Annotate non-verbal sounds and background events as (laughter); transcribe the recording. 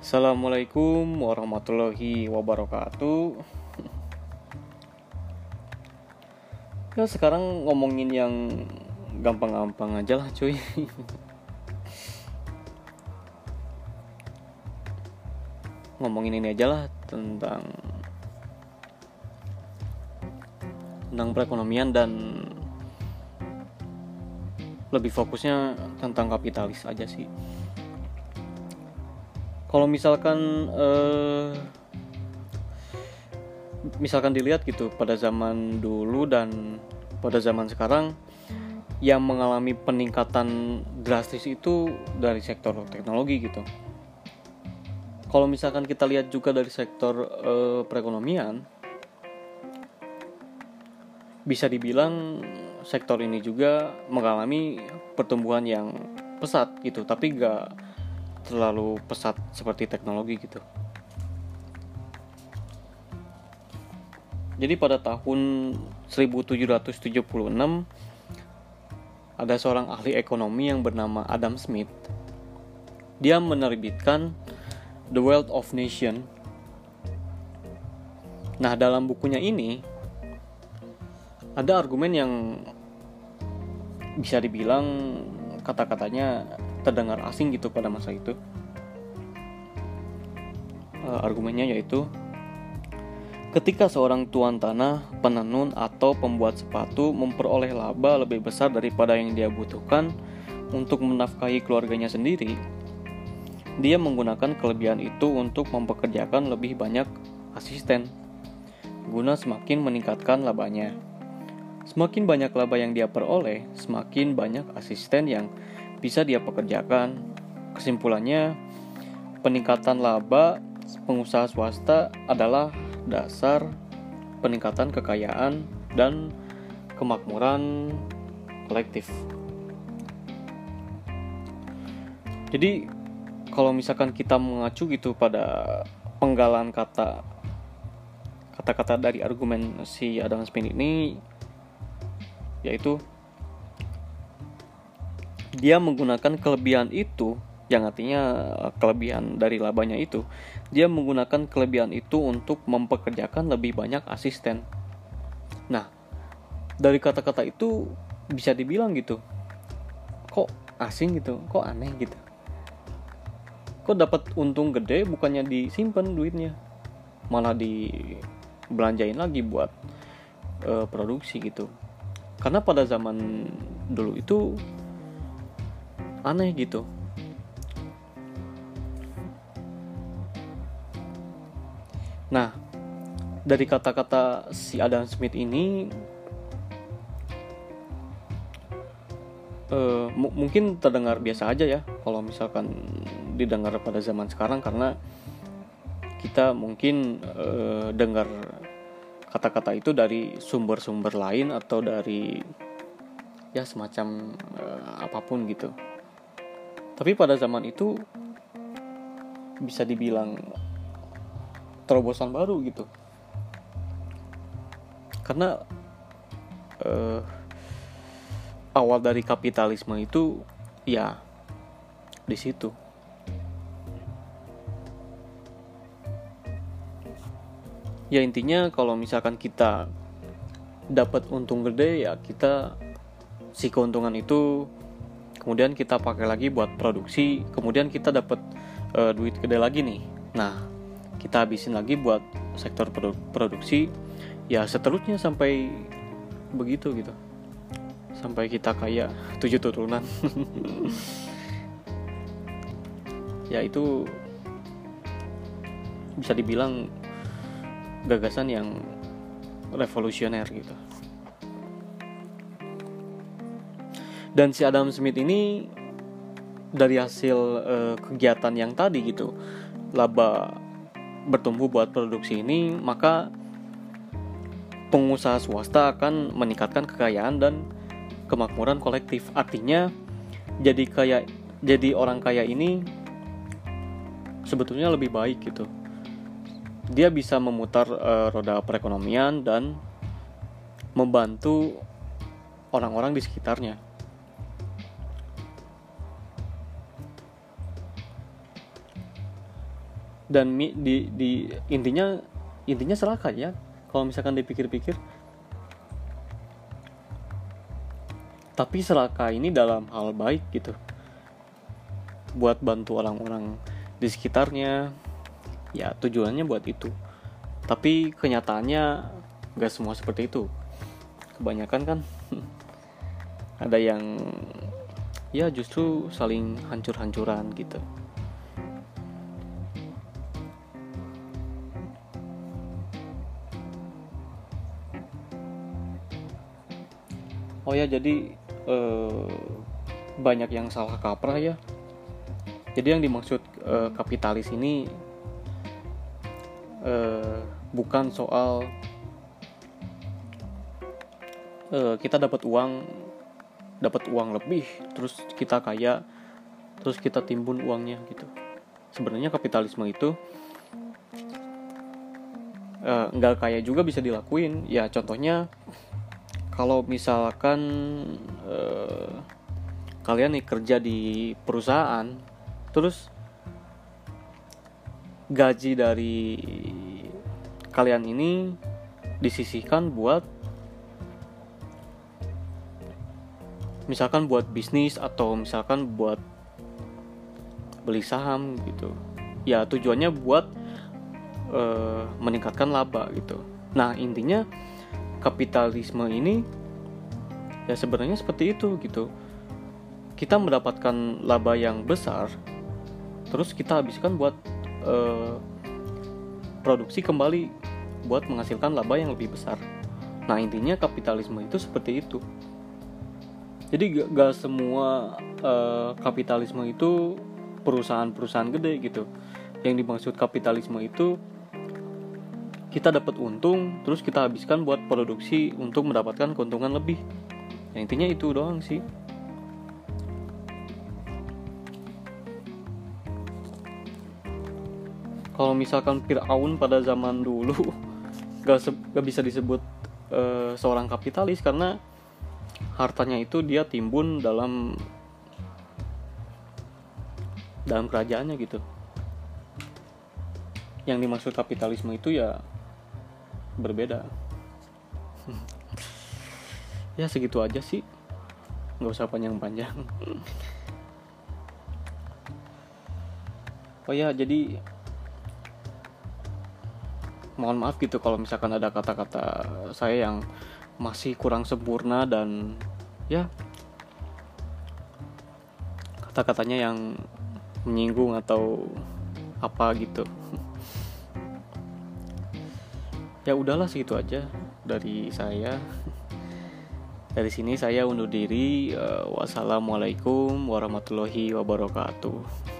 Assalamualaikum warahmatullahi wabarakatuh. Ya sekarang ngomongin yang gampang-gampang aja lah cuy. ngomongin ini aja lah tentang tentang perekonomian dan lebih fokusnya tentang kapitalis aja sih kalau misalkan uh, misalkan dilihat gitu pada zaman dulu dan pada zaman sekarang yang mengalami peningkatan drastis itu dari sektor teknologi gitu. Kalau misalkan kita lihat juga dari sektor uh, perekonomian, bisa dibilang sektor ini juga mengalami pertumbuhan yang pesat gitu, tapi gak terlalu pesat seperti teknologi gitu. Jadi pada tahun 1776 ada seorang ahli ekonomi yang bernama Adam Smith. Dia menerbitkan The Wealth of Nation. Nah, dalam bukunya ini ada argumen yang bisa dibilang kata-katanya terdengar asing gitu pada masa itu. Uh, argumennya yaitu ketika seorang tuan tanah, penenun atau pembuat sepatu memperoleh laba lebih besar daripada yang dia butuhkan untuk menafkahi keluarganya sendiri, dia menggunakan kelebihan itu untuk mempekerjakan lebih banyak asisten guna semakin meningkatkan labanya. Semakin banyak laba yang dia peroleh, semakin banyak asisten yang bisa dia pekerjakan. Kesimpulannya, peningkatan laba pengusaha swasta adalah dasar peningkatan kekayaan dan kemakmuran kolektif. Jadi kalau misalkan kita mengacu gitu pada penggalan kata kata-kata dari argumen si Adam Smith ini yaitu dia menggunakan kelebihan itu yang artinya eh, kelebihan dari labanya itu dia menggunakan kelebihan itu untuk mempekerjakan lebih banyak asisten. Nah dari kata-kata itu bisa dibilang gitu kok asing gitu? Kok aneh gitu? Kok dapat untung gede bukannya disimpan duitnya? Malah dibelanjain lagi buat uh, produksi gitu. Karena pada zaman dulu itu aneh gitu. Nah dari kata-kata si Adam Smith ini uh, mungkin terdengar biasa aja ya kalau misalkan didengar pada zaman sekarang karena kita mungkin uh, dengar kata-kata itu dari sumber-sumber lain atau dari ya semacam uh, apa pun gitu tapi pada zaman itu bisa dibilang terobosan baru gitu. Karena uh, awal dari kapitalisme itu ya di situ. Ya intinya kalau misalkan kita dapat untung gede ya kita si keuntungan itu kemudian kita pakai lagi buat produksi kemudian kita dapat uh, duit gede lagi nih. Nah kita habisin lagi buat sektor produ produksi. Ya seterusnya sampai begitu gitu. Sampai kita kaya (laughs) tujuh turunan. (laughs) Ya itu bisa dibilang gagasan yang revolusioner gitu dan si Adam Smith ini dari hasil uh, kegiatan yang tadi gitu laba bertumbuh buat produksi ini maka pengusaha swasta akan meningkatkan kekayaan dan kemakmuran kolektif. Artinya jadi kaya jadi orang kaya ini sebetulnya lebih baik gitu. Dia bisa memutar uh, roda perekonomian dan membantu orang-orang di sekitarnya dan mi, di, di intinya intinya seraka ya. Kalau misalkan dipikir-pikir tapi seraka ini dalam hal baik gitu. Buat bantu orang-orang di sekitarnya ya tujuannya buat itu. Tapi kenyataannya gak semua seperti itu. Kebanyakan kan (laughs) ada yang ya justru saling hancur-hancuran gitu oh ya jadi eh, banyak yang salah kaprah ya. Jadi yang dimaksud uh, kapitalis ini uh, bukan soal kita dapat uang dapat uang lebih terus kita kaya terus kita timbun uangnya gitu. Sebenarnya kapitalisme itu nggak uh, kaya juga bisa dilakuin. Ya contohnya kalau misalkan uh, kalian nih kerja di perusahaan terus gaji dari kalian ini disisihkan buat misalkan buat bisnis atau misalkan buat beli saham gitu. Ya tujuannya buat uh, meningkatkan laba gitu. Nah intinya kapitalisme ini ya sebenarnya seperti itu gitu. Kita mendapatkan laba yang besar terus kita habiskan buat uh, produksi kembali buat menghasilkan laba yang lebih besar. Nah intinya kapitalisme itu seperti itu. Jadi gak, gak semua uh, kapitalisme itu perusahaan-perusahaan gede gitu. Yang dimaksud kapitalisme itu kita dapat untung terus kita habiskan buat produksi untuk mendapatkan keuntungan lebih. Ya, intinya itu doang sih. Kalau misalkan Fir'aun pada zaman dulu (laughs) gak, gak bisa disebut uh, seorang kapitalis karena hartanya itu dia timbun dalam dalam kerajaannya gitu. Yang dimaksud kapitalisme itu ya berbeda. Ya segitu aja sih. Nggak usah panjang-panjang. Oh ya jadi mohon maaf gitu kalau misalkan ada kata-kata saya yang masih kurang sempurna dan ya kata-katanya yang menyinggung atau apa gitu ya udahlah segitu aja dari saya. Dari sini saya undur diri. Wassalamualaikum warahmatullahi wabarakatuh